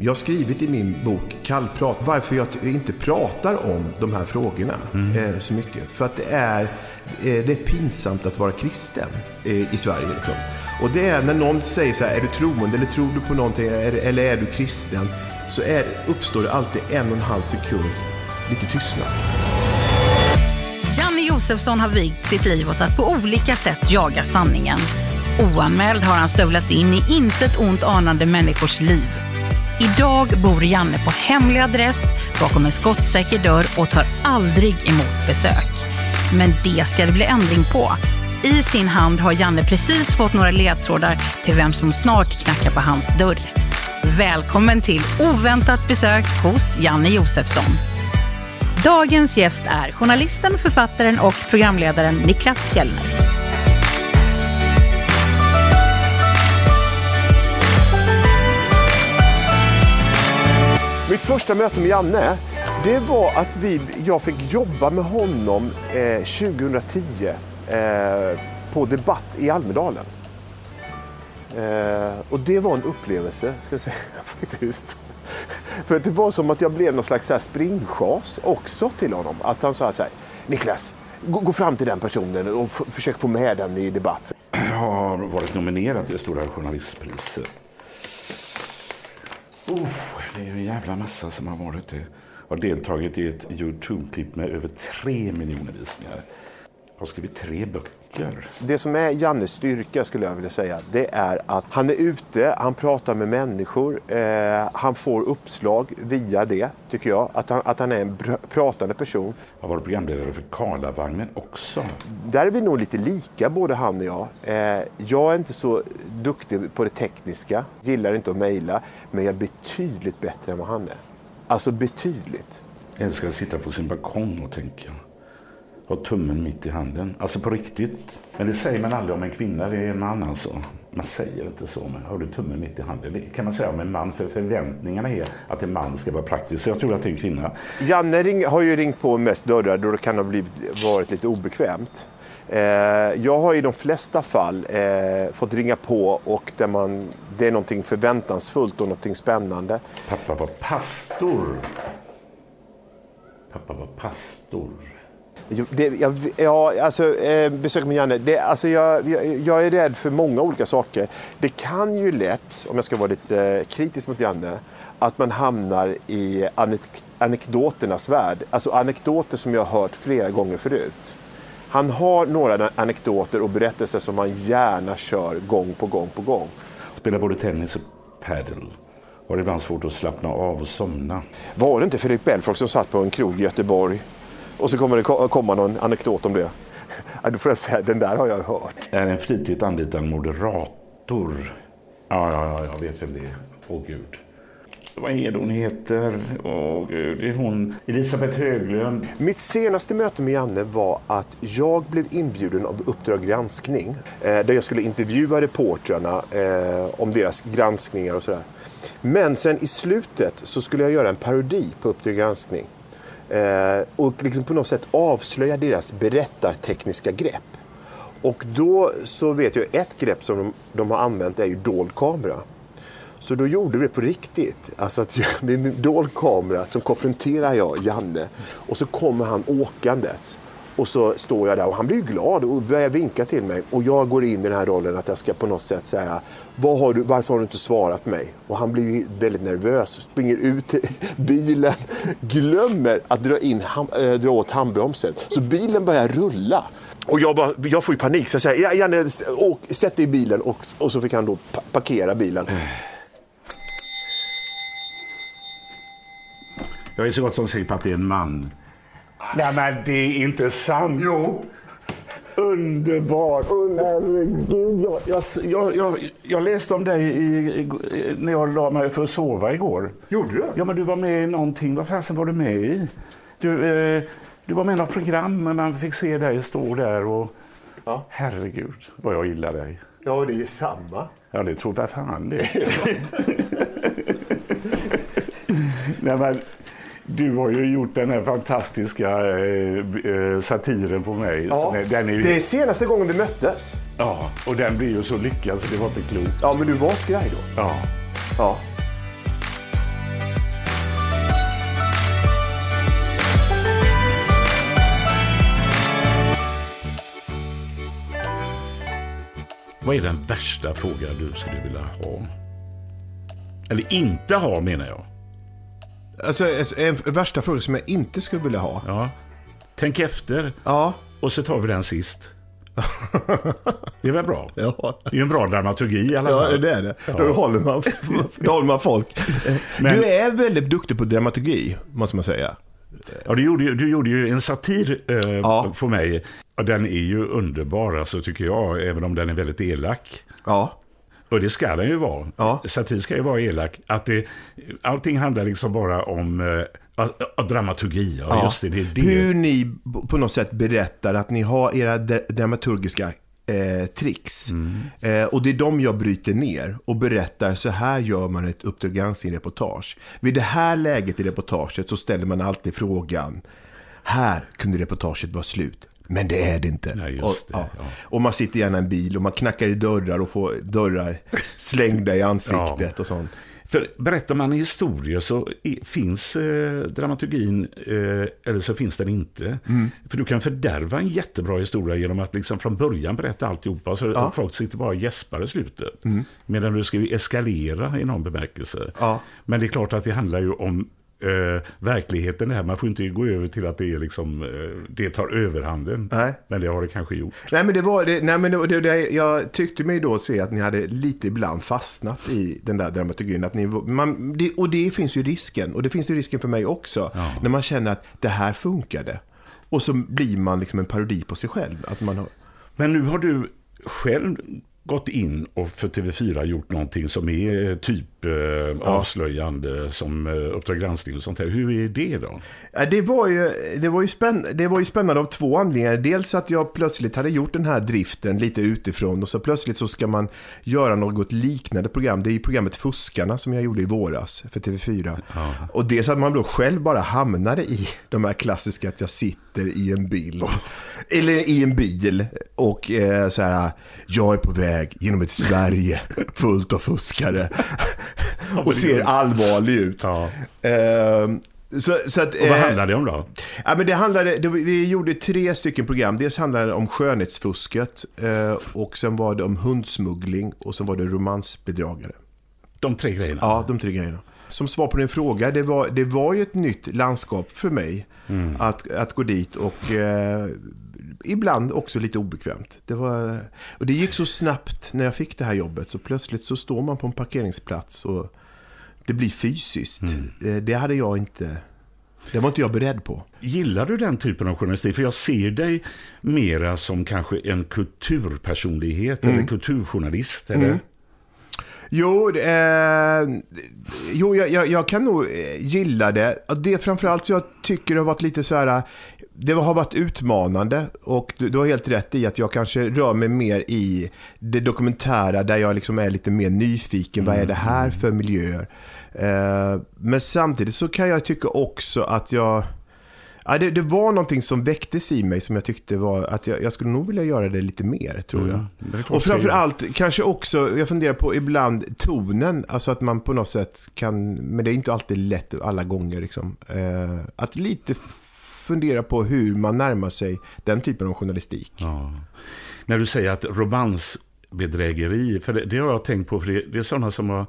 Jag har skrivit i min bok Kallprat varför jag inte pratar om de här frågorna eh, så mycket. För att det är, eh, det är pinsamt att vara kristen eh, i Sverige. Liksom. Och det är när någon säger så här, är du troende eller tror du på någonting eller är du kristen? Så är, uppstår det alltid en och en halv sekunds lite tystnad. Janne Josefsson har vigt sitt liv åt att på olika sätt jaga sanningen. Oanmäld har han stövlat in i intet ont anande människors liv. Idag bor Janne på hemlig adress bakom en skottsäker dörr och tar aldrig emot besök. Men det ska det bli ändring på. I sin hand har Janne precis fått några ledtrådar till vem som snart knackar på hans dörr. Välkommen till oväntat besök hos Janne Josefsson. Dagens gäst är journalisten, författaren och programledaren Niklas Källner. Mitt första möte med Janne, det var att vi, jag fick jobba med honom eh, 2010 eh, på Debatt i Almedalen. Eh, och det var en upplevelse, ska jag säga, faktiskt. För det var som att jag blev någon slags springschas springchas också till honom. Att han sa så här, Niklas, gå, gå fram till den personen och försök få med den i debatt. Jag har varit nominerad till det stora journalistpriset. Oh, det är ju en jävla massa som har varit det. Har deltagit i ett Youtube-klipp med över tre miljoner visningar. Har skrivit tre böcker. Det som är Jannes styrka skulle jag vilja säga, det är att han är ute, han pratar med människor, eh, han får uppslag via det, tycker jag. Att han, att han är en pr- pratande person. Har varit programledare för Karlavagnen också. Där är vi nog lite lika, både han och jag. Eh, jag är inte så duktig på det tekniska, gillar inte att mejla, men jag är betydligt bättre än vad han är. Alltså betydligt. Älskar att sitta på sin balkong och tänka. Ha tummen mitt i handen. Alltså på riktigt. Men det säger man aldrig om en kvinna, det är en man alltså. Man säger inte så, men har du tummen mitt i handen? Det kan man säga om en man, för förväntningarna är att en man ska vara praktisk. Så jag tror att det är en kvinna. Janne ring, har ju ringt på mest dörrar då det kan ha blivit, varit lite obekvämt. Eh, jag har i de flesta fall eh, fått ringa på och där man, det är någonting förväntansfullt och någonting spännande. Pappa var pastor. Pappa var pastor. Det, jag, ja, alltså, eh, besök med Janne. Det, alltså, jag, jag, jag är rädd för många olika saker. Det kan ju lätt, om jag ska vara lite eh, kritisk mot Janne, att man hamnar i anek- anekdoternas värld. Alltså anekdoter som jag har hört flera gånger förut. Han har några anekdoter och berättelser som han gärna kör gång på gång på gång. Spelar både tennis och padel. Har ibland svårt att slappna av och somna. Var det inte Fredrik Belfrage som satt på en krog i Göteborg och så kommer det ko- komma någon anekdot om det? Ja, då får jag säga, den där har jag hört. Är en flitigt anlitad moderator. Ja, ja, ja, jag vet vem det är. Åh gud. Vad är det hon heter? Åh gud, det är hon Elisabeth Höglund. Mitt senaste möte med Janne var att jag blev inbjuden av Uppdrag granskning eh, där jag skulle intervjua reportrarna eh, om deras granskningar och sådär. Men sen i slutet så skulle jag göra en parodi på Uppdrag granskning eh, och liksom på något sätt avslöja deras berättartekniska grepp. Och då så vet jag ett grepp som de, de har använt är ju dold kamera. Så då gjorde vi det på riktigt. Alltså att jag, med dold kamera så konfronterar jag Janne och så kommer han åkandes. Och så står jag där och han blir ju glad och börjar vinka till mig. Och jag går in i den här rollen att jag ska på något sätt säga Vad har du, varför har du inte svarat mig? Och han blir ju väldigt nervös, springer ut till bilen, glömmer att dra, in, ham, äh, dra åt handbromsen. Så bilen börjar rulla. Och jag, bara, jag får ju panik så jag säger Janne, åk, sätt dig i bilen och, och så fick han då pa parkera bilen. Jag är så gott som säker på att det är en man. Nej, men det är inte sant. Jo. Underbart! Oh, herregud. Jag, jag, jag, jag, jag läste om dig i, i, när jag la mig för att sova igår. Gjorde du? Ja, men du var med i någonting. Vad fasen var du med i? Du, eh, du var med i något program, men man fick se dig stå där och... Ja. Herregud, vad jag gillar dig. Ja, det är samma. Ja, det tror jag fan det. Nej, men, du har ju gjort den här fantastiska eh, eh, satiren på mig. Ja, den är ju, Det är senaste gången vi möttes. ja, och den blir ju så lyckad så det var inte klokt. Ja, men du var skraj då. Ja. Ja. Vad är den värsta frågan du skulle vilja ha? Eller inte ha menar jag. Alltså, en värsta fråga som jag inte skulle vilja ha. Ja. Tänk efter Ja. och så tar vi den sist. Det är väl bra? Ja, Det är en bra dramaturgi i alla ja fall. det är det. Ja. Då, håller man, då håller man folk. Men- Du är väldigt duktig på dramaturgi, måste man säga. Ja, du, gjorde, ju- du gjorde ju en satir eh, Ja. på mig. Den är ju underbar, alltså, tycker jag, även om den är väldigt elak. Ja. Och det ska den ju vara. Ja. Satir ska ju vara elak. Att det, allting handlar liksom bara om eh, dramaturgi. Ja. Just det, det det. Hur ni på något sätt berättar att ni har era dra- dramaturgiska eh, tricks. Mm. Eh, och det är de jag bryter ner och berättar så här gör man ett Uppdrag granskning-reportage. Vid det här läget i reportaget så ställer man alltid frågan här kunde reportaget vara slut. Men det är det inte. Nej, och, det, ja. ja. och man sitter gärna i en bil och man knackar i dörrar och får dörrar slängda i ansiktet och sånt. För berättar man historier så finns eh, dramaturgin eh, eller så finns den inte. Mm. För du kan fördärva en jättebra historia genom att liksom från början berätta alltihopa. Så Ja. folk sitter bara och gäspar i slutet. Mm. Medan du ska ju eskalera i någon bemärkelse. Ja. Men det är klart att det handlar ju om eh, verkligheten här. Man får inte gå över till att det är liksom, eh, det tar överhanden. Nej. Men det har det kanske gjort. Nej men det var det, nej, men det, det, jag tyckte mig då se att ni hade lite ibland fastnat i den där dramaturgin. Att ni, man, det, och det finns ju risken, och det finns ju risken för mig också. När man känner att det här funkade. Och så blir man liksom en parodi på sig själv. Att man har, Men nu har du själv gått in och för TV4 gjort någonting som är typ eh, avslöjande som eh, Uppdrag granskning och sånt här. Hur är det då? Ja, det, var ju, det, var ju spänn, det var ju spännande av två anledningar. Dels att jag plötsligt hade gjort den här driften lite utifrån och så plötsligt så ska man göra något liknande program. Det är ju programmet Fuskarna som jag gjorde i våras för TV4. Och dels att man då själv bara hamnade i de här klassiska att jag sitter i en bil. Eller i en bil och eh, så här, jag är på väg genom ett Sverige fullt av fuskare. och ser allvarlig ut. Ja. Ehm, så, så att, Och vad eh, handlar det om då? Ja, men det handlade, det, vi gjorde tre stycken program. Dels handlade det om skönhetsfusket eh, och sen var det om hundsmuggling och sen var det romansbedragare. De tre grejerna? Ja, de tre grejerna. Som svar på din fråga, det var, det var ju ett nytt landskap för mig att, att gå dit och eh, ibland också lite obekvämt. Det, var, och det gick så snabbt när jag fick det här jobbet så plötsligt så står man på en parkeringsplats och det blir fysiskt. Eh, Det hade jag inte, det var inte jag beredd på. Gillar du den typen av journalistik? För jag ser dig mera som kanske en kulturpersonlighet eller kulturjournalist. Eller? Jo, det är, jo jag, jag, jag kan nog eh, gilla det. Det är framförallt så jag tycker det har varit lite så här, det har varit utmanande och du, du har helt rätt i att jag kanske rör mig mer i det dokumentära där jag liksom är lite mer nyfiken. Vad är det här för miljöer? Eh, men samtidigt så kan jag tycka också att jag Ja, det, det var någonting som väcktes i mig som jag tyckte var att jag, jag skulle nog vilja göra det lite mer, tror jag. Mm, klart Och ska framför jag- allt, kanske också, jag funderar på ibland tonen, alltså att man på något sätt kan, men det är inte alltid lätt alla gånger, liksom, eh, att lite fundera på hur man närmar sig den typen av journalistik. Ja. När du säger att romansbedrägeri, för det, det har jag tänkt på, för det, det är sådana som har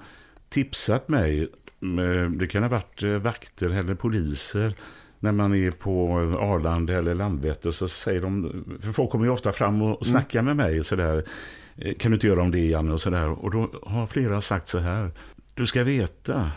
tipsat mig, eh, det kan ha varit eh, vakter eller poliser, när man är på Arlanda eller Landvetter så säger de, för folk kommer ju ofta fram och, och snackar med mig sådär, eh, kan du inte göra om det Janne och sådär, och då har flera sagt så här, du ska veta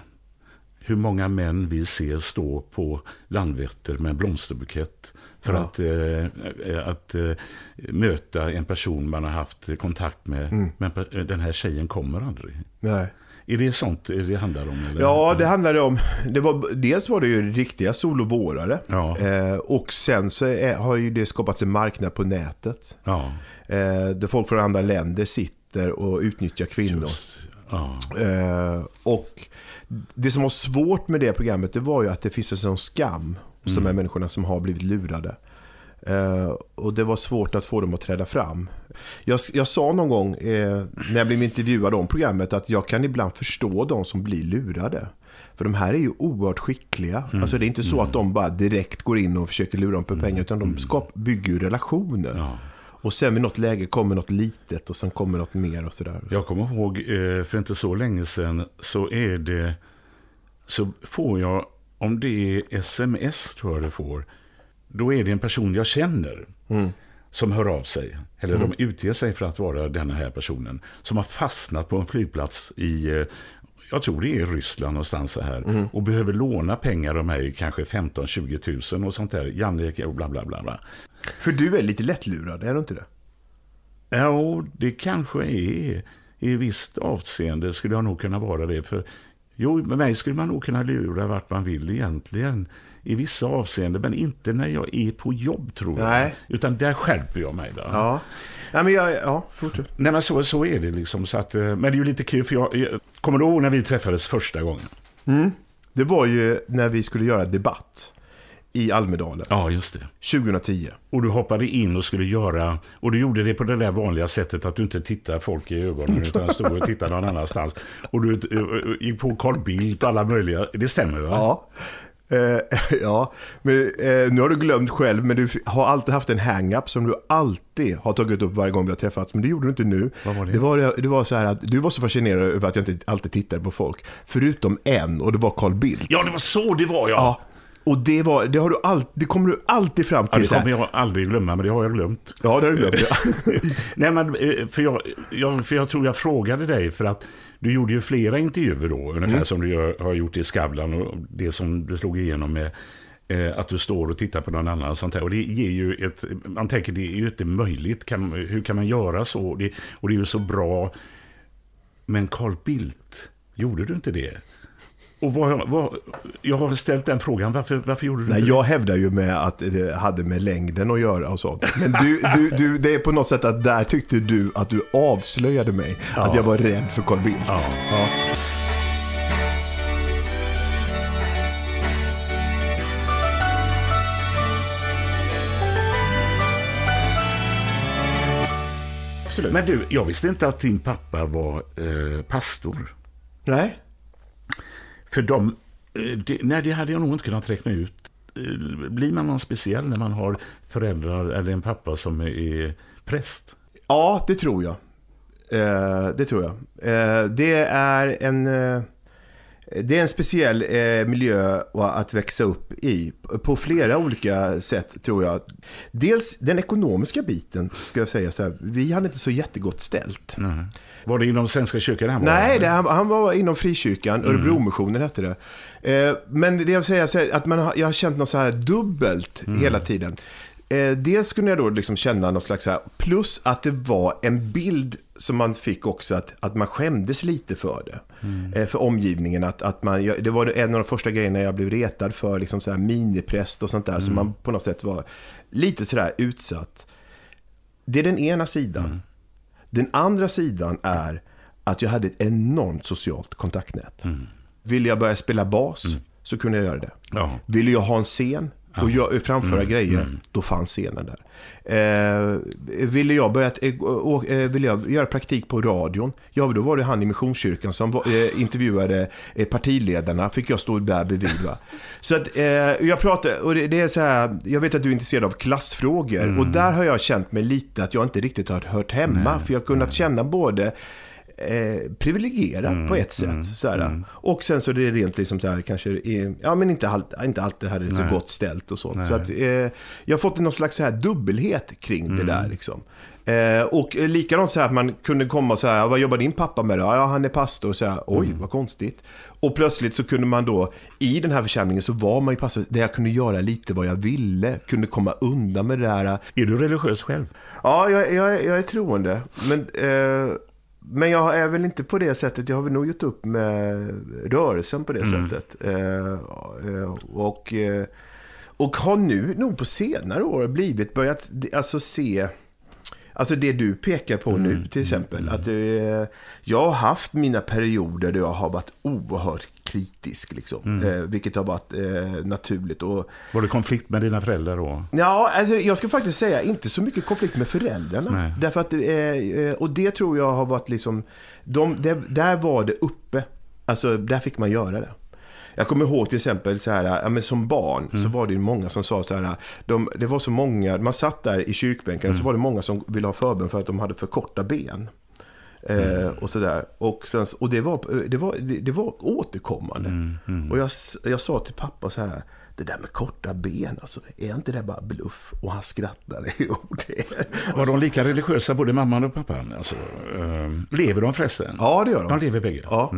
hur många män vi ser stå på Landvetter med en blomsterbukett för Ja. att, eh, eh, att eh, möta en person man har haft kontakt med. Mm. Men pe- den här tjejen kommer aldrig. Nej. Är det sånt det handlar om? Eller? Ja, det handlade om, det var, dels var det ju riktiga solovårare. Ja. Eh, och sen så är, har ju det skapats en marknad på nätet. Ja, Eh, där folk från andra länder sitter och utnyttjar kvinnor. just. Eh, och det som var svårt med det programmet det var ju att det finns en sån skam hos de här människorna som har blivit lurade. Eh, och det var svårt att få dem att träda fram. Jag, jag sa någon gång eh, när jag blev intervjuad om programmet att jag kan ibland förstå de som blir lurade. För de här är ju oerhört skickliga. Alltså det är inte så att de bara direkt går in och försöker lura dem på pengar. Utan de skap, bygger ju relationer. Ja. Och sen vid något läge kommer något litet och sen kommer något mer och sådär. Jag kommer ihåg eh, för inte så länge sedan så är det så får jag, om det är sms tror jag det får, då är det en person jag känner som hör av sig. Eller de utger sig för att vara denna här personen. Som har fastnat på en flygplats i, eh, jag tror det är Ryssland någonstans så här. Och behöver låna pengar av mig, kanske 15-20 tusen och sånt där. Janne och bla bla bla. bla. För du är lite lättlurad, är du inte det? Ja, det kanske är i visst avseende skulle jag nog kunna vara det. För jo, med mig skulle man nog kunna lura vart man vill egentligen. I vissa avseenden, men inte när jag är på jobb tror jag. Nej. Utan där skärper jag mig. Då. Ja. Nej, men jag, ja, fortsätt. Nej, men så, så är det liksom. Så att, eh, men det är ju lite kul, för jag, jag kommer du ihåg när vi träffades första gången? Det var ju när vi skulle göra debatt i Almedalen Ja, just det. 2010. Och du hoppade in och skulle göra, och du gjorde det på det där vanliga sättet att du inte tittar folk i ögonen utan stod och tittade någon annanstans. Och du eh, gick på Carl Bildt och alla möjliga, det stämmer va? Ja. Eh, ja, men eh, nu har du glömt själv, men du har alltid haft en hang-up som du alltid har tagit upp varje gång vi har träffats. Men det gjorde du inte nu. Var det? Det var, det var så här att du var så fascinerad över att jag inte alltid tittade på folk. Förutom en, och det var Carl Bildt. Ja, det var så det var ja. Ja. Och det, var, det, har du all, det kommer du alltid fram Ja, till. det så här. kommer jag aldrig glömma, men det har jag glömt. Ja, det har du glömt. Ja. Nej, men eh, för jag, jag, för jag tror jag frågade dig för att du gjorde ju flera intervjuer då, ungefär som du gör, har gjort i Skavlan och det som du slog igenom med eh, att du står och tittar på någon annan och sånt där. Och det ger ju ett, man tänker det är ju inte möjligt, kan, hur kan man göra så? Det, och det är ju så bra. Men Carl Bildt, gjorde du inte det? Och vad, vad, jag har ställt den frågan, varför, varför gjorde du Nej, inte jag hävdar ju med att det hade med längden att göra och sånt. Men du, du, du, det är på något sätt att där tyckte du att du avslöjade mig. Att jag var rädd för Carl Bildt. Ja. Ja. det? Men du, jag visste inte att din pappa var eh, pastor. Nej, För de, eh, det, nej, det hade jag nog inte kunnat räkna ut. Eh, Blir man någon speciell när man har föräldrar eller en pappa som är präst? ja det tror jag. Eh, det tror jag. Det är en... Det är en speciell miljö att växa upp i på flera olika sätt tror jag. Dels den ekonomiska biten ska jag säga så här. Vi hade inte så jättegott ställt. Nej. Var det inom Svenska kyrkan han var? Nej, det, han, han var inom frikyrkan, Örebromissionen hette det. Eh, men det jag vill säga här, att man har, jag har känt något så här dubbelt hela tiden. Eh, dels kunde jag då liksom känna något slags här, plus att det var en bild som man fick också att, att man skämdes lite för det. Eh, för omgivningen, att, att man, jag, det var en av de första grejerna jag blev retad för, liksom så här minipräst och sånt där, så man på något sätt var lite sådär utsatt. Det är den ena sidan. Den andra sidan är att jag hade ett enormt socialt kontaktnät. Ville jag börja spela bas så kunde jag göra det. Ja. Ville jag ha en scen och gör, framföra grejer, då fanns scenen där. Eh, ville, jag börja, eh, ville jag göra praktik på radion, ja då var det han i Missionskyrkan som var, eh, intervjuade eh, partiledarna, fick jag stå där bredvid. Va? Så att, eh, jag pratar, och det, det är så här, jag vet att du är intresserad av klassfrågor, och där har jag känt mig lite att jag inte riktigt har hört hemma, för jag har kunnat känna både eh, privilegierad på ett sätt. så här. Och sen så är det rent liksom så här, kanske, är, ja men inte allt, inte allt det här är så gott ställt och sånt. Så att, eh, jag har fått någon slags så här dubbelhet kring det där liksom. Eh, och eh, likadant så här att man kunde komma så här, vad jobbar din pappa med då? Ja, han är pastor. Och så här, oj, vad konstigt. Och plötsligt så kunde man då, i den här församlingen så var man ju pastor, där jag kunde göra lite vad jag ville. Kunde komma undan med det där. Är du religiös själv? Ja, jag, jag, jag är troende. Men, eh, men jag är väl inte på det sättet. Jag har väl nog gjort upp med rörelsen på det sättet. Eh, eh, och, eh, och har nu nog på senare år blivit börjat alltså, se Alltså det du pekar på nu till exempel. Att eh, jag har haft mina perioder där jag har varit oerhört kritisk. Liksom, eh, vilket har varit eh, naturligt. Och, Var det konflikt med dina föräldrar då? Ja, alltså, jag ska faktiskt säga inte så mycket konflikt med föräldrarna. Nej. Därför att, eh, eh, och det tror jag har varit liksom, de, det, där var det uppe. Alltså, där fick man göra det. Jag kommer ihåg till exempel så här, ja, men som barn så var det ju många som sa så här, de, det var så många, man satt där i kyrkbänken så var det många som ville ha förbön för att de hade för korta ben. Eh, och sådär. Och, sen, och det, var, det, var, det, det var återkommande. Och jag, jag sa till pappa så här, det där med korta ben, alltså, är inte det bara bluff? Och han skrattade. Var de lika religiösa, både mamman och pappan? Alltså, eh, lever de förresten? Ja, det gör de. De lever bägge? Ja.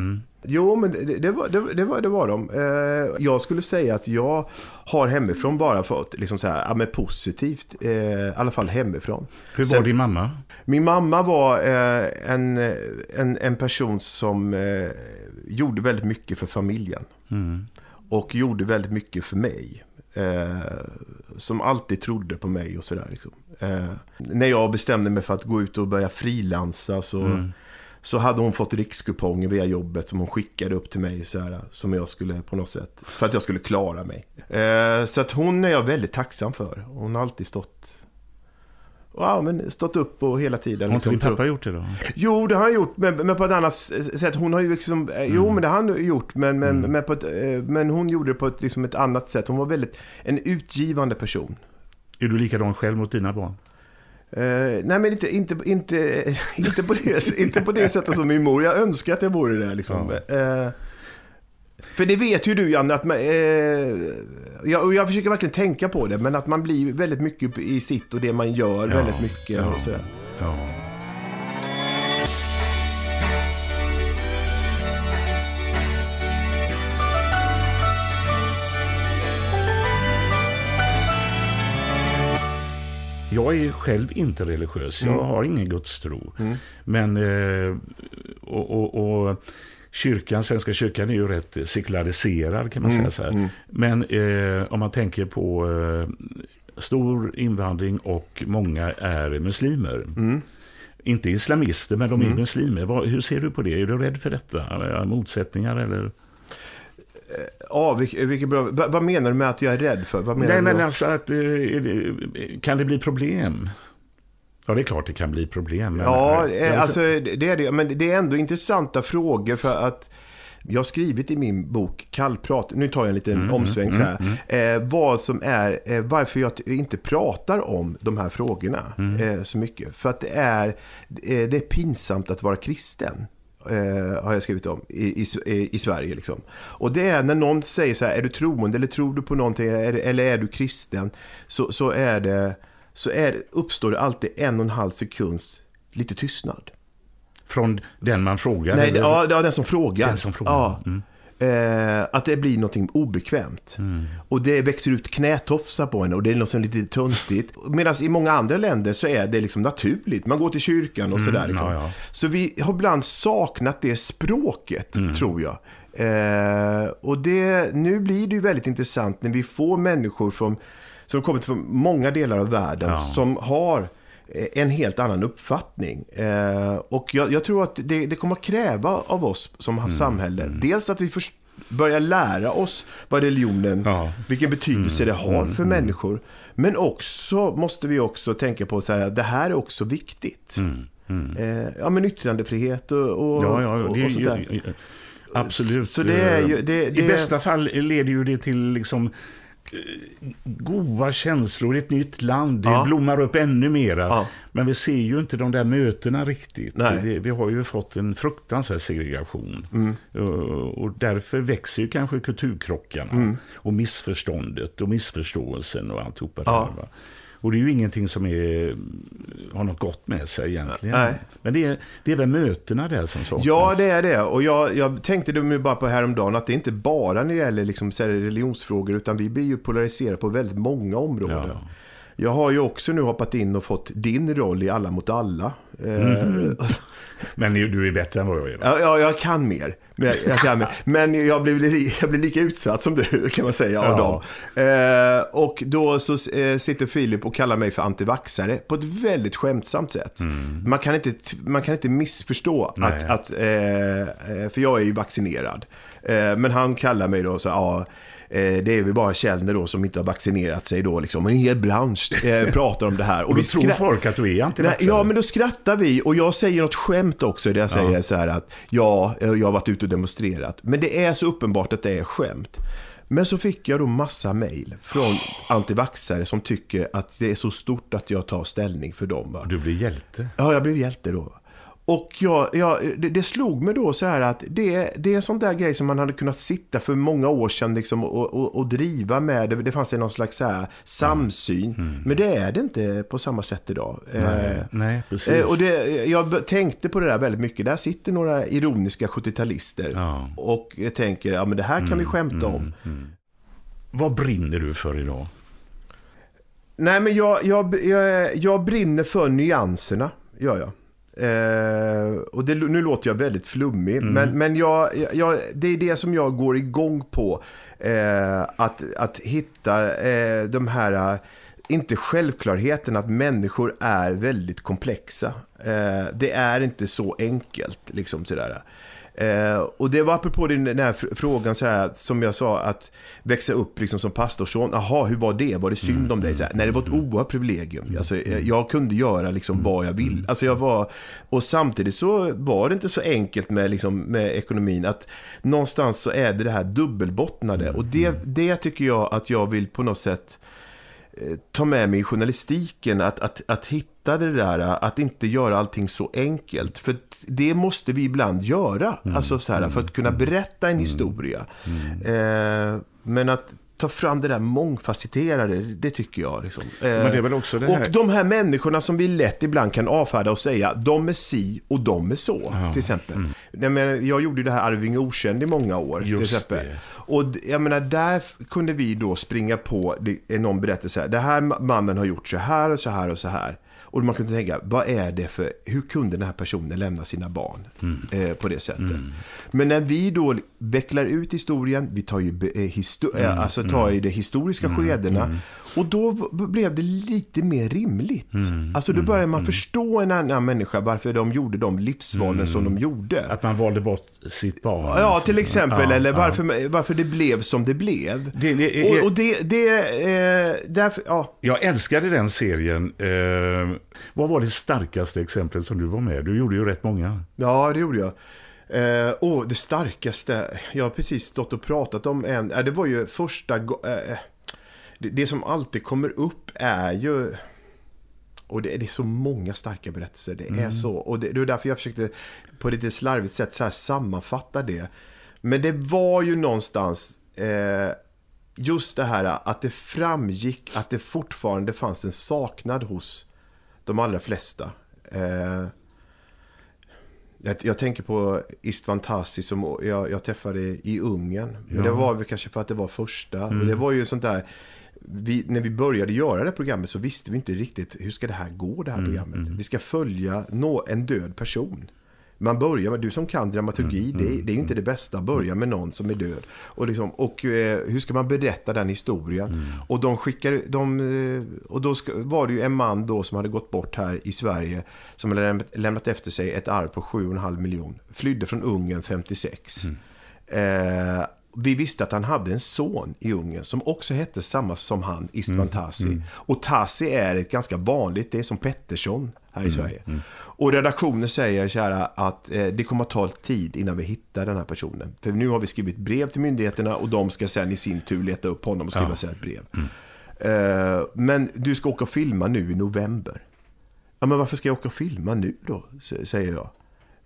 Jo, men det, det, var, det, det, var, det var de. Eh, jag skulle säga att jag har hemifrån bara fått liksom så här, ja, men positivt, eh, i alla fall hemifrån. Hur var Sen- din mamma? Min mamma var eh, en, en, en person som eh, gjorde väldigt mycket för familjen. Och gjorde väldigt mycket för mig. Eh, som alltid trodde på mig och sådär. Liksom. Eh, när jag bestämde mig för att gå ut och börja frilansa så, så hade hon fått rikskuponger via jobbet som hon skickade upp till mig. Så här, som jag skulle på något sätt, för att jag skulle klara mig. Eh, så att hon är jag väldigt tacksam för. Hon har alltid stått Ja, men stått upp och hela tiden. Har inte liksom, din pappa gjort det då? Jo, det har han gjort, men, men på ett annat sätt. Hon har ju liksom, eh, jo men det har han gjort, men, men, men, på ett, eh, men hon gjorde det på ett, liksom ett annat sätt. Hon var väldigt, en utgivande person. Är du likadan själv mot dina barn? Eh, nej men inte, inte, inte, inte, på det, inte på det sättet som min mor. Jag önskar att jag vore det liksom. Eh, för det vet ju du Janne, att man, eh, jag, jag försöker verkligen tänka på det, men att man blir väldigt mycket i sitt och det man gör väldigt mycket. Och sådär. Ja. Jag är själv inte religiös. Jag har ingen gudstro. Men, eh, och, och, och kyrkan, Svenska kyrkan är ju rätt sekulariserad kan man säga så här. Men eh, om man tänker på eh, stor invandring och många är muslimer. Inte islamister, men de är muslimer. Vad, hur ser du på det? Är du rädd för detta? Motsättningar eller? Ja, vilket, vilket bra. Va- vad menar du med att jag är rädd för? Vad menar Nej, du men alltså att, eh, kan det bli problem? Ja, det är klart det kan bli problem. men- Ja, eh, alltså det är det. Men det är ändå intressanta frågor för att jag har skrivit i min bok Kallprat, nu tar jag en liten Mm, omsväng så här, eh, vad som är, eh, varför jag inte pratar om de här frågorna Mm. eh, så mycket. För att det är, det är pinsamt att vara kristen. Har jag skrivit om i, i, i Sverige. Liksom. Och det är när någon säger så här, är du troende eller tror du på någonting eller är du kristen? Så, så, är det, så är, uppstår det alltid en och en halv sekunds lite tystnad. Från den man frågar? Nej, eller? ja, den som frågar. Den som frågar, Ja. mm. Eh, att det blir någonting obekvämt. Mm. Och det växer ut knätofsar på en och det är något som är lite töntigt. Medan i många andra länder så är det liksom naturligt. Man går till kyrkan och sådär. Liksom. Mm, ja, ja. Så vi har ibland saknat det språket, Mm. tror jag. Eh, och det, nu blir det ju väldigt intressant när vi får människor från, som kommer från många delar av världen som har eh, en helt annan uppfattning. Eh, och jag, jag tror att det, det kommer att kräva av oss som Mm. samhälle, dels att vi förs- börja lära oss vad religionen, Ja. vilken betydelse det har för människor. Men också måste vi också tänka på så här, det här är också viktigt. Eh, ja, men yttrandefrihet och, och, Ja, ja, och, och sånt där. absolut. Så det är ju- det- I det- bästa fall leder ju det till liksom goda känslor i ett nytt land. Det Ja. blommar upp ännu mera. Ja. Men vi ser ju inte de där mötena riktigt. Det, vi har ju fått en fruktansvärd segregation. Mm. Och, och därför växer ju kanske kulturkrockarna. Mm. Och missförståndet och missförståelsen och alltihopa det Ja. här. Va? Och det är ju ingenting som är, har något gott med sig egentligen. Nej. Men det är, det är väl mötena där som saknas. Ja, det är det. Och jag, jag tänkte nu bara på häromdagen att det inte bara när det gäller liksom, religionsfrågor utan vi blir ju polariserade på väldigt många områden. Ja. Jag har ju också nu hoppat in och fått din roll i Alla mot alla. Eh, Men du är bättre än vad jag är. Ja, ja, jag kan mer. Men jag, kan mer. Men jag, blir, li- jag blir lika utsatt som du, kan man säga, av Ja. dem. Eh, och då så eh, sitter Filip och kallar mig för antivaxare på ett väldigt skämtsamt sätt. Man, kan inte, man kan inte missförstå Mm. Nej. att, att eh, eh, för jag är ju vaccinerad. Eh, men han kallar mig då så, ja, eh, det är väl bara Källner då som inte har vaccinerat sig då liksom. En hel bransch eh, pratar om det här. Och då tror folk att du är Nej, antivaxxare. ja, men då skrattar vi och jag säger något skämt också där jag säger så här att ja, jag har varit ute och demonstrerat. Men det är så uppenbart att det är skämt. Men så fick jag då massa mejl från antivaxare som tycker att det är så stort att jag tar ställning för dem. Va? Du blir hjälte. Ja, jag blev hjälte då. Och jag, jag, det, det slog mig då så här att det, det är en sån där grej som man hade kunnat sitta för många år sedan liksom och, och, och driva med. Det, det fanns en någon slags så samsyn. Men det är det inte på samma sätt idag. Nej, Eh, nej, precis. Eh, Och det, jag tänkte på det där väldigt mycket. Där sitter några ironiska 70-talister. Ja. Mm, Och tänker, ja men det här kan vi skämta om. Vad brinner du för idag? Nej men jag, jag, jag, jag brinner för nyanserna, gör jag. Eh, och det, nu låter jag väldigt flummig, men, men jag, jag, det är det som jag går igång på. Eh, att, att hitta eh, de här, inte självklarheten att människor är väldigt komplexa. Eh, det är inte så enkelt, liksom sådär. Eh, och det var apropå din, den här fr- frågan så här, som jag sa, att växa upp liksom som pastorsson. Jaha, hur var det? Var det synd om dig? Så här, nej, det var ett oerhört privilegium. Alltså, jag, kunde göra liksom vad jag vill. Alltså, jag var, och samtidigt så var det inte så enkelt med, liksom, med ekonomin. Att någonstans så är det det här dubbelbottnade. Och det, det tycker jag att jag vill på något sätt ta med mig i journalistiken, att, att, att hitta det där, att inte göra allting så enkelt. För det måste vi ibland göra, alltså så här, för att kunna berätta en historia. Eh, men att ta fram det där mångfacetterade, det tycker jag. Liksom. Eh, Och de här människorna som vi lätt ibland kan avfärda och säga, de är si och de är så, till exempel. Jag, menar, jag gjorde det här Arving okänd i många år, till Just exempel. det. Och jag menar, där kunde vi då springa på det, någon berättelse. Det här ma- mannen har gjort så här och så här och så här. Och man kunde tänka, vad är det för, hur kunde den här personen lämna sina barn eh, på det sättet? Men när vi då vecklar ut historien, vi tar ju, eh, histo- eh, alltså tar ju de historiska skedena. Och då blev det lite mer rimligt. Alltså då börjar man förstå en annan människa, varför de gjorde de livsvalen som de gjorde. Att man valde bort sitt barn. Ja, till exempel. Ja, eller ja. varför, varför det blev som det blev. Det- det och, och det, det eh, därför, ja. Jag älskade den serien. Eh, vad var det starkaste exemplet som du var med? Du gjorde ju rätt många. Ja, det gjorde jag. Eh, åh, det starkaste. Jag har precis stått och pratat om en. Eh, det var ju första go- eh, det, det som alltid kommer upp är ju... Och det, det är så många starka berättelser. Det är så. Och det, det är därför jag försökte på lite slarvigt sätt så sammanfatta det. Men det var ju någonstans eh, just det här att det framgick att det fortfarande fanns en saknad hos de allra flesta. Eh, jag, jag tänker på Istvan Tasi som jag, jag träffade i Ungern. Men det var väl kanske för att det var första. Och det var ju sånt där. Vi, när vi började göra det här programmet så visste vi inte riktigt hur ska det här gå det här programmet. Vi ska följa nå, en död person. Man börjar med, du som kan dramaturgi, det, är- det är ju inte det bästa att börja med någon som är död. Och, liksom, och eh, hur ska man berätta den historien? Och de skickar, de, eh, och då ska, var det ju en man då som hade gått bort här i Sverige, som hade lämnat, lämnat efter sig ett arv på 7,5 miljon. Flydde från Ungern 56. Eh, vi visste att han hade en son i Ungern som också hette samma som han, Istvan Tasi. Och Tasi är ett ganska vanligt, det är som Pettersson här i Sverige. Och redaktionen säger här att eh, det kommer att ta tid innan vi hittar den här personen. För nu har vi skrivit brev till myndigheterna och de ska sen i sin tur leta upp honom och skriva Ja. sig ett brev. Eh, men du ska åka och filma nu i november. Ja, men varför ska jag åka och filma nu då? Säger jag.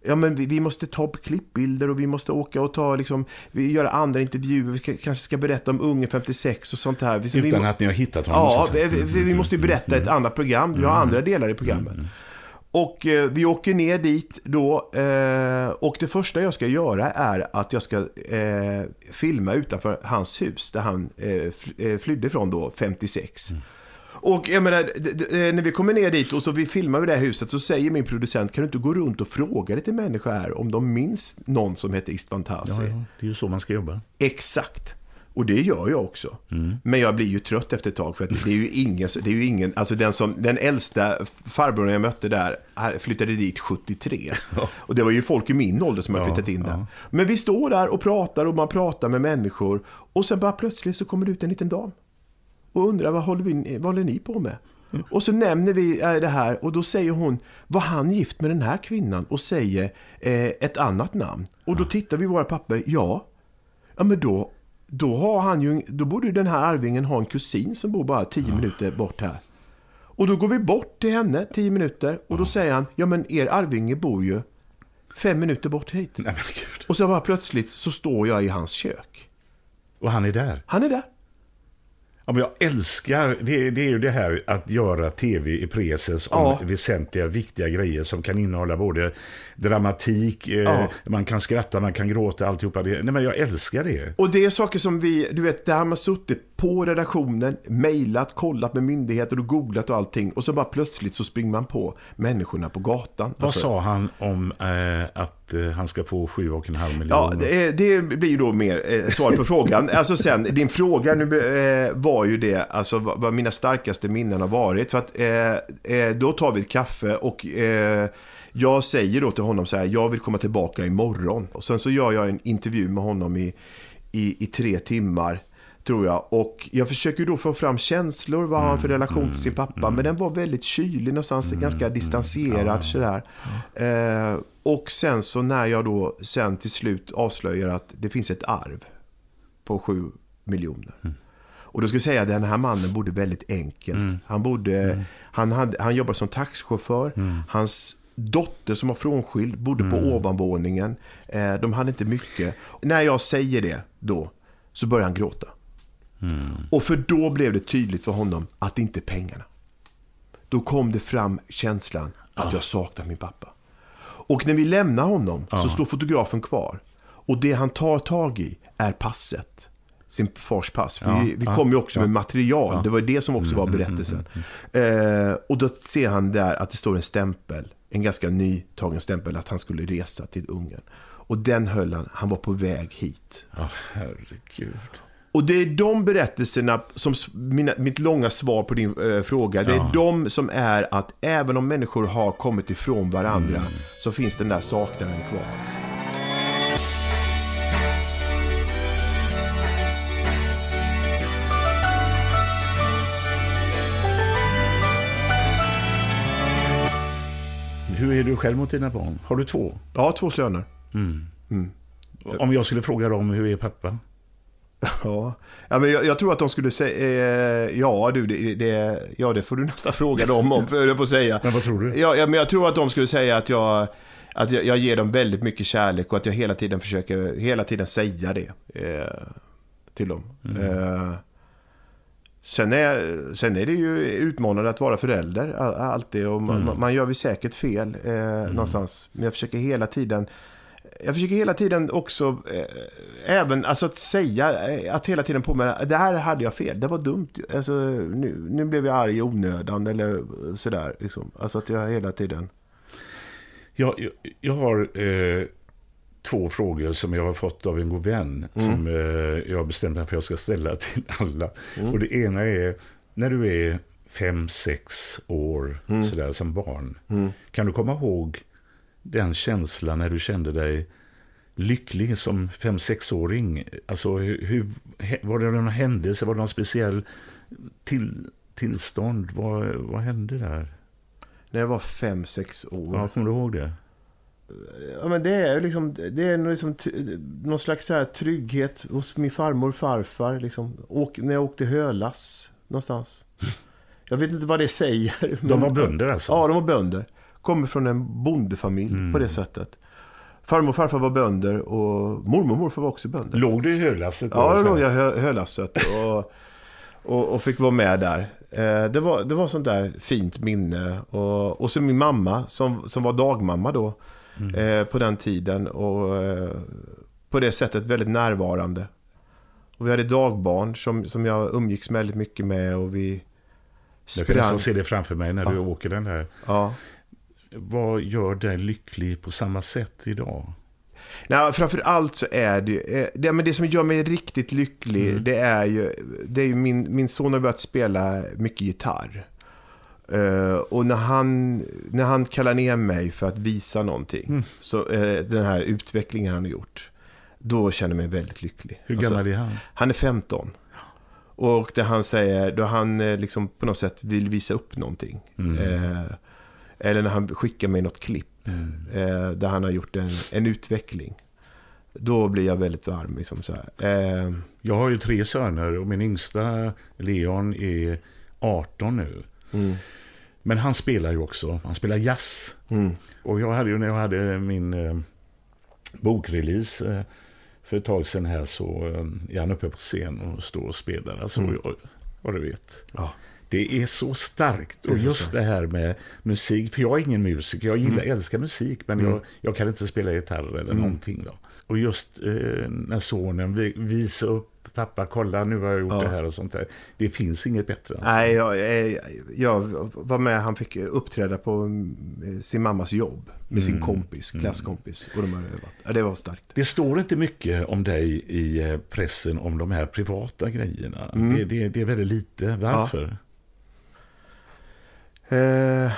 Ja, men vi, vi måste ta upp klippbilder och vi måste åka och ta, liksom, vi göra andra intervjuer. Vi ska, kanske ska berätta om Ungern 56 och sånt här. Vi, Utan vi, att ni har hittat honom? Ja, vi, vi, måste ju berätta ett annat program. Vi har andra delar i programmet. Och eh, vi åker ner dit då. Eh, och det första jag ska göra är att jag ska eh, filma utanför hans hus. Där han eh, eh, flydde från då, 56. Och jag menar, eh, när vi kommer ner dit och så vi filmar vid det här huset så säger min producent, kan du inte gå runt och fråga lite människor här om de minns någon som heter Istvan Tasi? Ja, ja, det är ju så man ska jobba. Exakt. Och det gör jag också. Men jag blir ju trött efter ett tag för att det är ju ingen, det är ju ingen alltså den, som, den äldsta farbrorn jag mötte där flyttade dit 73. Och det var ju folk i min ålder som har Ja, flyttat in där. ja. Men vi står där och pratar och man pratar med människor och sen bara plötsligt så kommer det ut en liten dam. Och undrar vad håller, vi, vad håller ni på med? Och så nämner vi eh, det här och då säger hon, var han gift med den här kvinnan? Och säger eh, ett annat namn. Och då tittar vi i våra papper, ja. Ja men då, då har han ju, då borde ju den här arvingen ha en kusin som bor bara tio minuter bort här. Och då går vi bort till henne, tio minuter, och då säger han, ja men er arvinge bor ju fem minuter bort hit. Nej. Och så bara plötsligt så står jag i hans kök. Och han är där. Han är där. Ja, men jag älskar, det, det är ju det här att göra tv i preses om Ja. väsentliga, viktiga grejer som kan innehålla både dramatik, eh, Ja. man kan skratta, man kan gråta, alltihopa det. Nej, men jag älskar det. Och det är saker som vi, du vet, där har man suttit på redaktionen, mejlat, kollat med myndigheter och googlat och allting. Och så bara plötsligt så springer man på människorna på gatan. Vad Alltså, sa han om eh, att eh, han ska få sju och en halv miljon? Ja, det, det blir ju då mer eh, svar på frågan. Alltså sen, din fråga nu eh, var ju det, alltså vad, vad mina starkaste minnen har varit. För att eh, eh, då tar vi ett kaffe och jag säger då till honom så här, jag vill komma tillbaka imorgon. Och sen så gör jag en intervju med honom i, i, i tre timmar. Tror jag. Och jag försöker då få fram känslor. Vad har han för relation till sin pappa? Men den var väldigt kylig någonstans. Ganska distanserad sådär. Eh, och sen så när jag då sen till slut avslöjar att det finns ett arv på sju miljoner. Och då ska jag säga att den här mannen bodde väldigt enkelt. Han, bodde, han, hade, han jobbade som taxichaufför. Hans dotter som var frånskild bodde på ovanvåningen. Eh, de hade inte mycket. När jag säger det då så börjar han gråta. Och för då blev det tydligt för honom att det inte är pengarna. Då kom det fram känslan att jag saknar min pappa. Och när vi lämnar honom så står fotografen kvar. Och det han tar tag i är passet. Sin fars pass. För Ja, vi vi ja, kom ju också ja. med material. Det var det som också var berättelsen. Eh, och då ser han där att det står en stämpel. En ganska nytagen stämpel att han skulle resa till Ungern. Och den höll han. Han var på väg hit. Ja, herregud. Och det är de berättelserna som mina, mitt långa svar på din eh, fråga. Det är Ja. de som är att även om människor har kommit ifrån varandra Mm. så finns den där saknaden kvar. Hur är du själv mot dina barn? Har du två? Ja, två söner. Om jag skulle fråga dem, hur är pappa? Ja, ja men jag, jag tror att de skulle säga, eh, ja du, det, det, ja det får du nästan fråga dem om, höll på att säga. Men vad tror du? Ja, ja, men jag tror att de skulle säga att jag, att jag, jag ger dem väldigt mycket kärlek och att jag hela tiden försöker, hela tiden säga det eh, till dem. Eh, sen, är, sen är det ju utmanande att vara förälder, all- alltid. Och man, man- man gör väl säkert fel eh, någonstans. Men jag försöker hela tiden jag försöker hela tiden också, eh, även alltså att säga, eh, att hela tiden påminna, det här hade jag fel, det var dumt. Alltså, nu, nu blev jag arg i onödan eller sådär. Liksom. Alltså att jag hela tiden... Jag, jag, jag har eh, två frågor som jag har fått av en god vän. Som eh, jag har bestämt mig för att jag ska ställa till alla. Och det ena är, när du är fem, sex år sådär som barn. Kan du komma ihåg den känslan när du kände dig lycklig som fem sexåring Alltså, hur, var det någon händelse? Var det någon speciell till, tillstånd? Vad, vad hände där? När jag var fem sex år. Ja, kommer du ihåg det? Ja, men det är liksom, det är liksom någon slags så här trygghet hos min farmor och farfar. Liksom. Åk, när jag åkte hölass någonstans. Jag vet inte vad det säger. De var bönder alltså? Ja, de var bönder. Kommer från en bondefamilj mm. på det sättet. Farmor och farfar var bönder och mormor och morfar var också bönder. Låg du i hölasset? Då, ja, då låg jag i hö hölasset och, och, och, fick vara med där. Eh, det, var, det var sånt där fint minne. Och, och så min mamma som, som var dagmamma då mm. eh, på den tiden. Och eh, på det sättet väldigt närvarande. Och vi hade dagbarn som, som jag umgicks väldigt mycket med. Och vi sprang. Jag kan nästan se det framför mig när ja. du åker den här. Ja. Vad gör dig lycklig på samma sätt idag? Nej, framför allt så är det, eh, det, men det som gör mig riktigt lycklig, mm. det är ju, det är ju min, min son har börjat spela mycket gitarr. Uh, och när han, när han kallar ner mig för att visa någonting, mm. så uh, den här utvecklingen han har gjort, då känner jag mig väldigt lycklig. Hur gammal alltså, är han? Han är 15. Och det han säger, då han liksom på något sätt vill visa upp någonting. Mm. Uh, eller när han skickar mig något klipp mm. eh, där han har gjort en, en utveckling. Då blir jag väldigt varm. Liksom så eh, jag har ju tre söner och min yngsta Leon är 18 nu. Mm. Men han spelar ju också, han spelar jazz. Mm. Och jag hade ju när jag hade min eh, bokrelease eh, för ett tag sedan här så eh, är han uppe på scen och står och spelar. Alltså, mm. vad du vet. Ja. Det är så starkt. Och just det här med musik. För jag är ingen musiker. Jag gillar, mm. älskar musik. Men mm. jag, jag, kan inte spela gitarr eller mm. någonting. Då. Och just eh, när sonen visar upp pappa, kolla nu har jag gjort ja. det här och sånt där. Det finns inget bättre. Alltså. Nej, jag, jag, jag, var med, han fick uppträda på eh, sin mammas jobb med sin mm. kompis, mm. klasskompis. Och de hade övat. Ja, det var starkt. Det står inte mycket om dig i eh, pressen om de här privata grejerna. Mm. Det, det, det, är väldigt lite. Varför? Ja. Eh,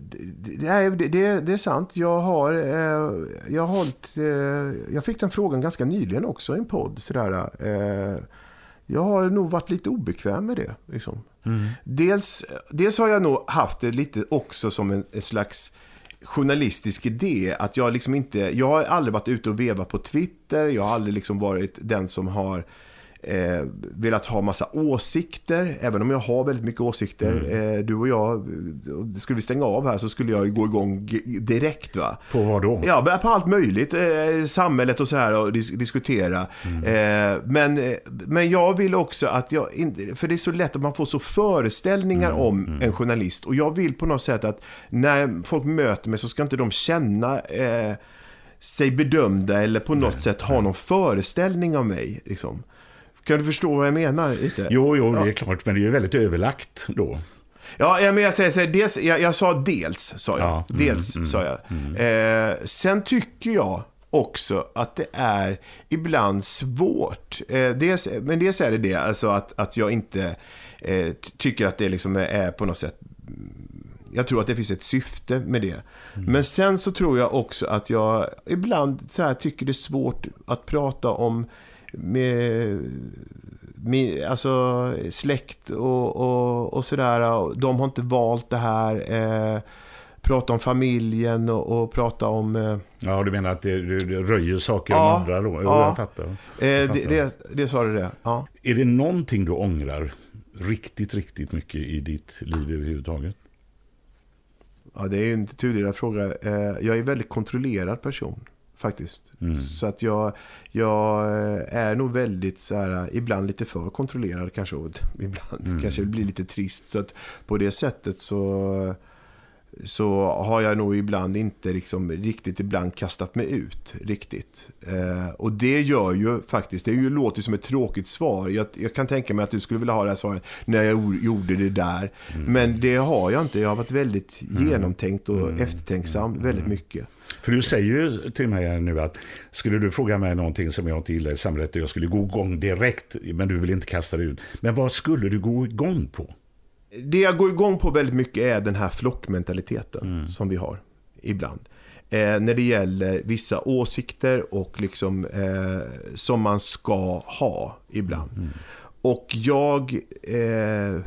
det, det, det, är sant. Jag har, eh, jag har hållit, eh, jag fick den frågan ganska nyligen också i en podd. Sådär, eh, jag har nog varit lite obekväm med det. Liksom. Mm. Dels, dels har jag nog haft det lite också som en, en slags journalistisk idé. Att jag liksom inte, jag har aldrig varit ute och vevat på Twitter. Jag har aldrig liksom varit den som har eh, velat ha massa åsikter, även om jag har väldigt mycket åsikter. Mm. Eh, du och jag, skulle vi stänga av här så skulle jag gå igång direkt. va? På vad då? Ja, på allt möjligt. Eh, samhället och så här och dis diskutera. Mm. Eh, men, men jag vill också att jag, för det är så lätt att man får så föreställningar mm. om mm. en journalist. Och jag vill på något sätt att när folk möter mig så ska inte de känna eh, sig bedömda eller på något Nej. sätt ha någon föreställning av mig. Liksom. Kan du förstå vad jag menar? Lite? Jo, jo, det är klart. Men det är ju väldigt överlagt då. Ja, men jag säger så här, dels, jag, jag sa dels, sa jag. Ja, mm, dels, mm, sa jag. Mm. Eh, sen tycker jag också att det är ibland svårt. Eh, dels, men dels är det det, alltså att, att jag inte eh, tycker att det liksom är på något sätt jag tror att det finns ett syfte med det. Mm. Men sen så tror jag också att jag ibland så här tycker det är svårt att prata om med, med, alltså släkt och, och, och sådär. De har inte valt det här. Eh, prata om familjen och, och prata om... Eh... Ja, du menar att det, det röjer saker ja, om andra då? Ja, jag fattar. Jag fattar. Eh, det, det, det sa du det. Ja. Är det någonting du ångrar riktigt, riktigt mycket i ditt liv överhuvudtaget? Ja, det är ju en tudelad fråga. Eh, jag är en väldigt kontrollerad person faktiskt. Mm. Så att jag, jag är nog väldigt så här, ibland lite för kontrollerad kanske. Och ibland mm. kanske det blir lite trist. Så att på det sättet så så har jag nog ibland inte liksom riktigt ibland kastat mig ut riktigt. Eh, och det gör ju faktiskt, det ju, låter som ett tråkigt svar. Jag, jag, kan tänka mig att du skulle vilja ha det här svaret när jag gjorde det där. Mm. Men det har jag inte. Jag har varit väldigt mm. genomtänkt och mm. eftertänksam mm. väldigt mycket. För du säger ju till mig nu att skulle du fråga mig någonting som jag inte gillar i samhället jag skulle gå igång direkt men du vill inte kasta det ut. Men vad skulle du gå igång på? Det jag går igång på väldigt mycket är den här flockmentaliteten mm. som vi har ibland. eh, när det gäller vissa åsikter och liksom eh, som man ska ha ibland. Och jag eh,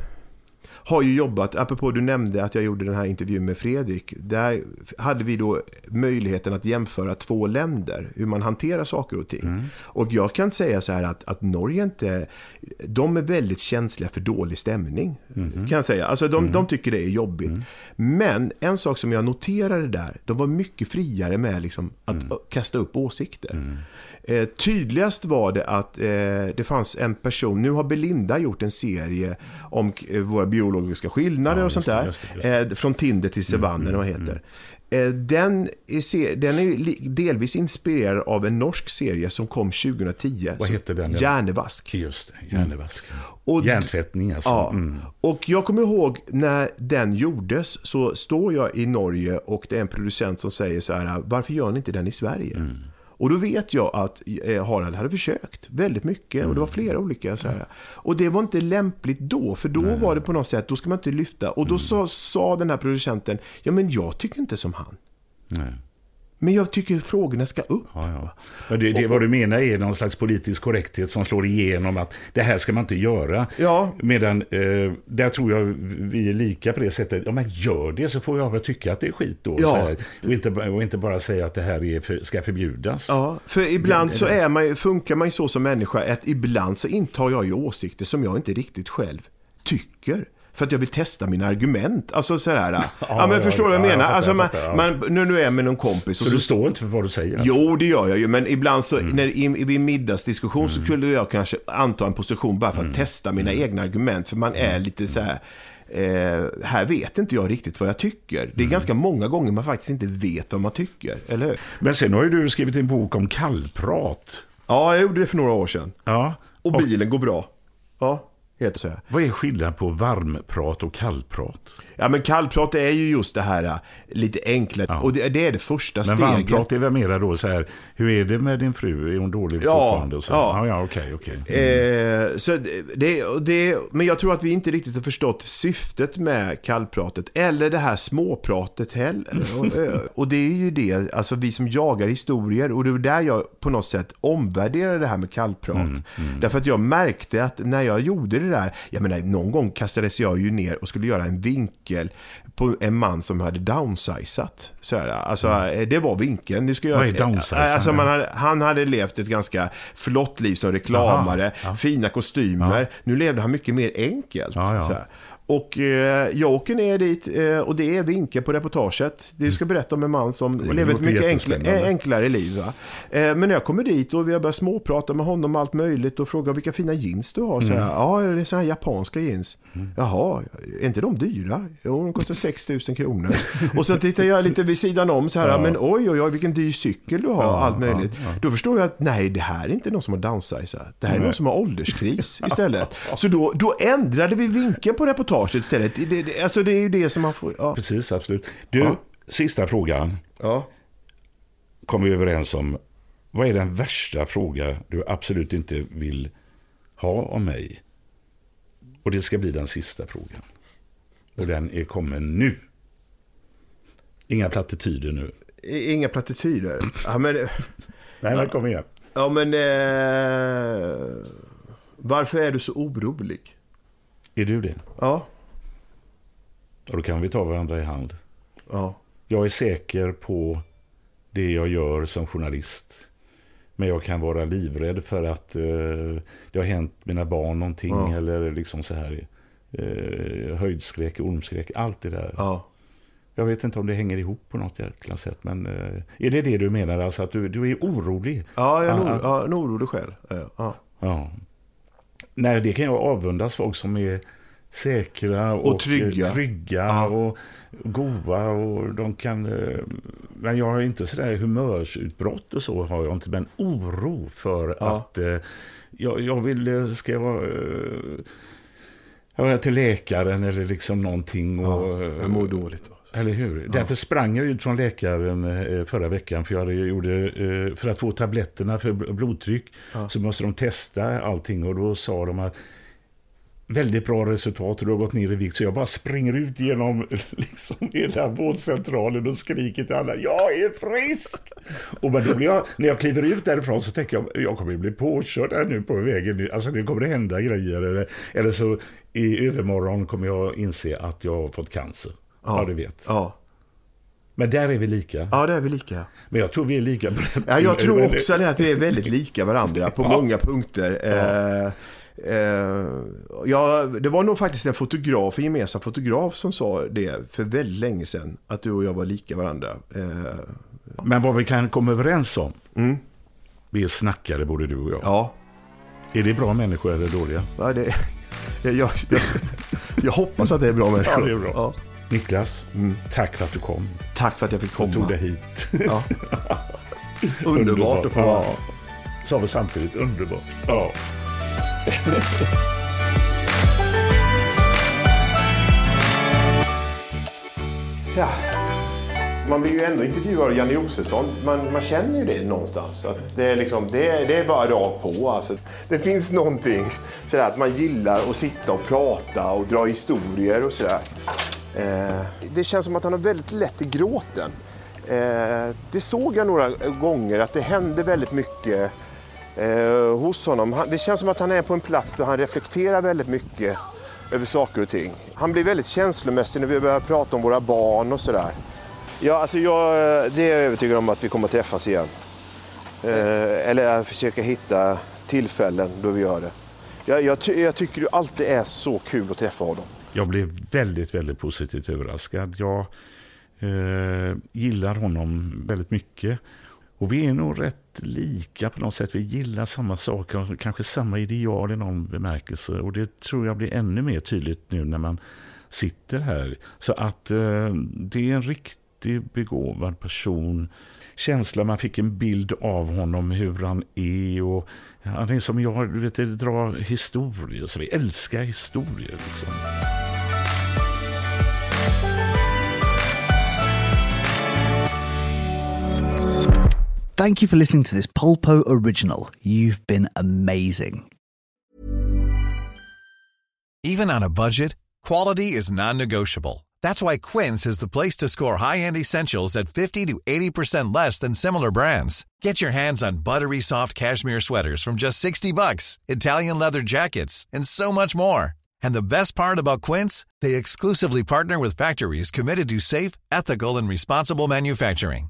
har ju jobbat, apropå du nämnde att jag gjorde den här intervjun med Fredrik. Där hade vi då möjligheten att jämföra två länder, hur man hanterar saker och ting. Och jag kan säga så här att, att Norge inte, de är väldigt känsliga för dålig stämning. Kan jag säga. Alltså de, de tycker det är jobbigt. Men en sak som jag noterade där, de var mycket friare med liksom att ö- kasta upp åsikter. Eh, tydligast var det att eh, det fanns en person, nu har Belinda gjort en serie om eh, våra biologiska skillnader Ja, och sånt det, där. just det, just Eh, från Tinder till Savannen, Mm, vad heter. Eh, den, är den är delvis inspirerad av en norsk serie som kom 2010. Vad heter den? Hjärnevask. Just det, hjärnevask. Och- Hjärntvättning alltså. Ja, Mm. och jag kommer ihåg när den gjordes så står jag i Norge och det är en producent som säger så här, varför gör ni inte den i Sverige? Mm. Och då vet jag att eh, Harald hade försökt väldigt mycket och det var Mm. flera olika så här. Och det var inte lämpligt då, för då var det på något sätt, då ska man inte lyfta. Och Mm. då sa, sa den här producenten, ja men jag tycker inte som han. Nej. Men jag tycker frågorna ska upp. Ja, ja. Det, det, vad du menar är någon slags politisk korrekthet som slår igenom att det här ska man inte göra. Ja. Medan eh, där tror jag vi är lika på det sättet. Ja, men gör det så får jag väl tycka att det är skit då. Ja. Här. Och, inte, och inte bara säga att det här är för, ska förbjudas. Ja, för ibland så är man, funkar man ju så som människa att ibland så intar jag ju åsikter som jag inte riktigt själv tycker. För att jag vill testa mina argument. Alltså sådär. Ja, ja men ja, förstår du vad jag ja, jag menar? alltså, jag man, fattar, ja. man, nu, nu är jag med någon kompis. Så och du står inte för vad du säger? alltså? Jo, det gör jag ju. Men ibland så, Mm. när, i, vid middagsdiskussion så skulle jag kanske anta en position bara för Mm. att testa mina egna argument. För man är lite så här... Eh, här vet inte jag riktigt vad jag tycker. Mm. Det är ganska många gånger man faktiskt inte vet vad man tycker, eller hur? Men sen har ju du skrivit en bok om kallprat. Ja, jag gjorde det för några år sedan. Ja. Och bilen går bra. Ja, heter så. Vad är skillnaden på varmprat och kallprat? Ja, men kallprat är ju just det här äh, lite enklare. Ja. Och det, det är det första Men steget. varmprat är väl mera då så här, hur är det med din fru? Är hon dålig Ja, fortfarande? Och så? ja. ja, ja okej, okej. Eh, så det, det, men jag tror att vi inte riktigt har förstått syftet med kallpratet. Eller det här småpratet heller. Och, och det är ju det, alltså vi som jagar historier. Och det är där jag på något sätt omvärderar det här med kallprat. Därför att jag märkte att när jag gjorde det där, jag menar någon gång kastades jag ju ner och skulle göra en vinkel på en man som hade downsizat. Så här, alltså, eh, Det var vinkeln. Du ska göra Vad är downsize? Alltså, hade, han hade levt ett ganska flott liv som reklamare, fina kostymer. Nu levde han mycket mer enkelt. Ja, ja. Och eh, jag åker ner dit eh, och det är vinkel på reportaget. Du ska berätta om en man som det lever ett mycket enkla, jättespännande. eh, enklare liv. Eh, men jag kommer dit och vi har börjat småprata med honom om allt möjligt och frågar vilka fina jeans du har. Så Mm. ja, det är sådana här japanska jeans. Jaha, är inte de dyra? Jo, de kostar 6 000 kronor. och så tittar jag lite vid sidan om så här, Ja. men oj, oj, oj, vilken dyr cykel du har, Ja, allt möjligt. ja. Då förstår jag att nej, det här är inte någon som har downsizat. Det här är någon som har ålderskris istället. Så då, då ändrade vi vinkeln på reportaget istället. Det, det, alltså det är ju det som man får... Ja. Precis, absolut. Du, Ja. sista frågan ja. kom vi överens om. Vad är den värsta fråga du absolut inte vill ha om mig? Och det ska bli den sista frågan. Och den är kommen nu. Inga plattityder nu. Inga plattityder. Ja, men, Nej, men kom igen. ja, men eh, varför är du så orolig? Är du det? Ja. Och då kan vi ta varandra i hand. Ja. Jag är säker på det jag gör som journalist. Men jag kan vara livrädd för att eh, det har hänt mina barn någonting. Ja. Eller liksom så här eh, höjdskräck, ormskräck, allt det där. Ja. Jag vet inte om det hänger ihop på något jäkla sätt. Men eh, är det det du menar? Alltså att du, du är orolig? Ja, jag är en, Ja, oro, ja, en orolig själ. Ja. Ja. Nej, det kan jag avundas folk som är säkra och, Och trygga. eh, trygga Ja. och goa och de kan... eh, Men jag har inte sådär humörsutbrott och så har jag inte, men oro för Ja. att eh, jag, jag vill, ska jag vara... Jag till läkaren eller liksom någonting. Och, Ja, jag mår dåligt. Eller hur? Därför sprang jag ut från läkaren eh, förra veckan för jag gjorde, eh, för att få tabletterna för bl- blodtryck så måste de testa allting och då sa de att väldigt bra resultat och du har gått ner i vikt. Så jag bara springer ut genom liksom hela vårdcentralen och skriker till alla, jag är frisk! Och men då blir jag, när jag kliver ut därifrån så tänker jag, jag kommer bli påkörd här nu på vägen. Alltså nu kommer det hända grejer. Eller, eller så i övermorgon kommer jag inse att jag har fått cancer. Ja, ja du vet. Ja. Men där är vi lika. Ja, där är vi lika. Men jag tror vi är lika Ja, jag tror också det, att vi är väldigt lika varandra på ja. många punkter. Ja. Eh, eh, ja, det var nog faktiskt en fotograf, en gemensam fotograf som sa det för väldigt länge sedan. Att du och jag var lika varandra. Eh, Men vad vi kan komma överens om. Mm. Vi är snackare både du och jag. Ja. Är det bra människor eller dåliga? Ja, det, jag, jag, jag hoppas att det är bra människor. Ja, det är bra. Ja. Niklas, mm. tack för att du kom. Tack för att jag fick komma. Och tog dig hit. Ja. underbart att få vara. Ja. Sa vi samtidigt, underbart. Ja. ja. Man blir ju ändå intervjuad av Janne Josefsson. Man, man känner ju det någonstans. Att det, är liksom, det, det är bara rakt på. Alltså. Det finns någonting sådär att man gillar att sitta och prata och dra historier och sådär. Eh, det känns som att han har väldigt lätt i gråten. Eh, det såg jag några gånger att det hände väldigt mycket eh, hos honom. Det känns som att han är på en plats där han reflekterar väldigt mycket över saker och ting. Han blir väldigt känslomässig när vi börjar prata om våra barn och sådär. Ja, alltså jag, eh, det är jag övertygad om att vi kommer att träffas igen. Eh, eller eh, försöka hitta tillfällen då vi gör det. Jag, jag, jag tycker det alltid är så kul att träffa honom. Jag blev väldigt, väldigt positivt överraskad. Jag eh, gillar honom väldigt mycket. Och vi är nog rätt lika på något sätt. Vi gillar samma saker, kanske samma ideal i någon bemärkelse. Och det tror jag blir ännu mer tydligt nu när man sitter här. Så att eh, det är en riktigt begåvad person. Känsla, man fick en bild av honom, hur han är och han är som jag, du vet, drar historier. Så vi älskar historier liksom. Thank you for listening to this Polpo original. You've been amazing. Even on a budget, quality is non-negotiable. That's why Quince is the place to score high-end essentials at 50 to 80% less than similar brands. Get your hands on buttery soft cashmere sweaters from just 60 bucks, Italian leather jackets, and so much more. And the best part about Quince, they exclusively partner with factories committed to safe, ethical, and responsible manufacturing.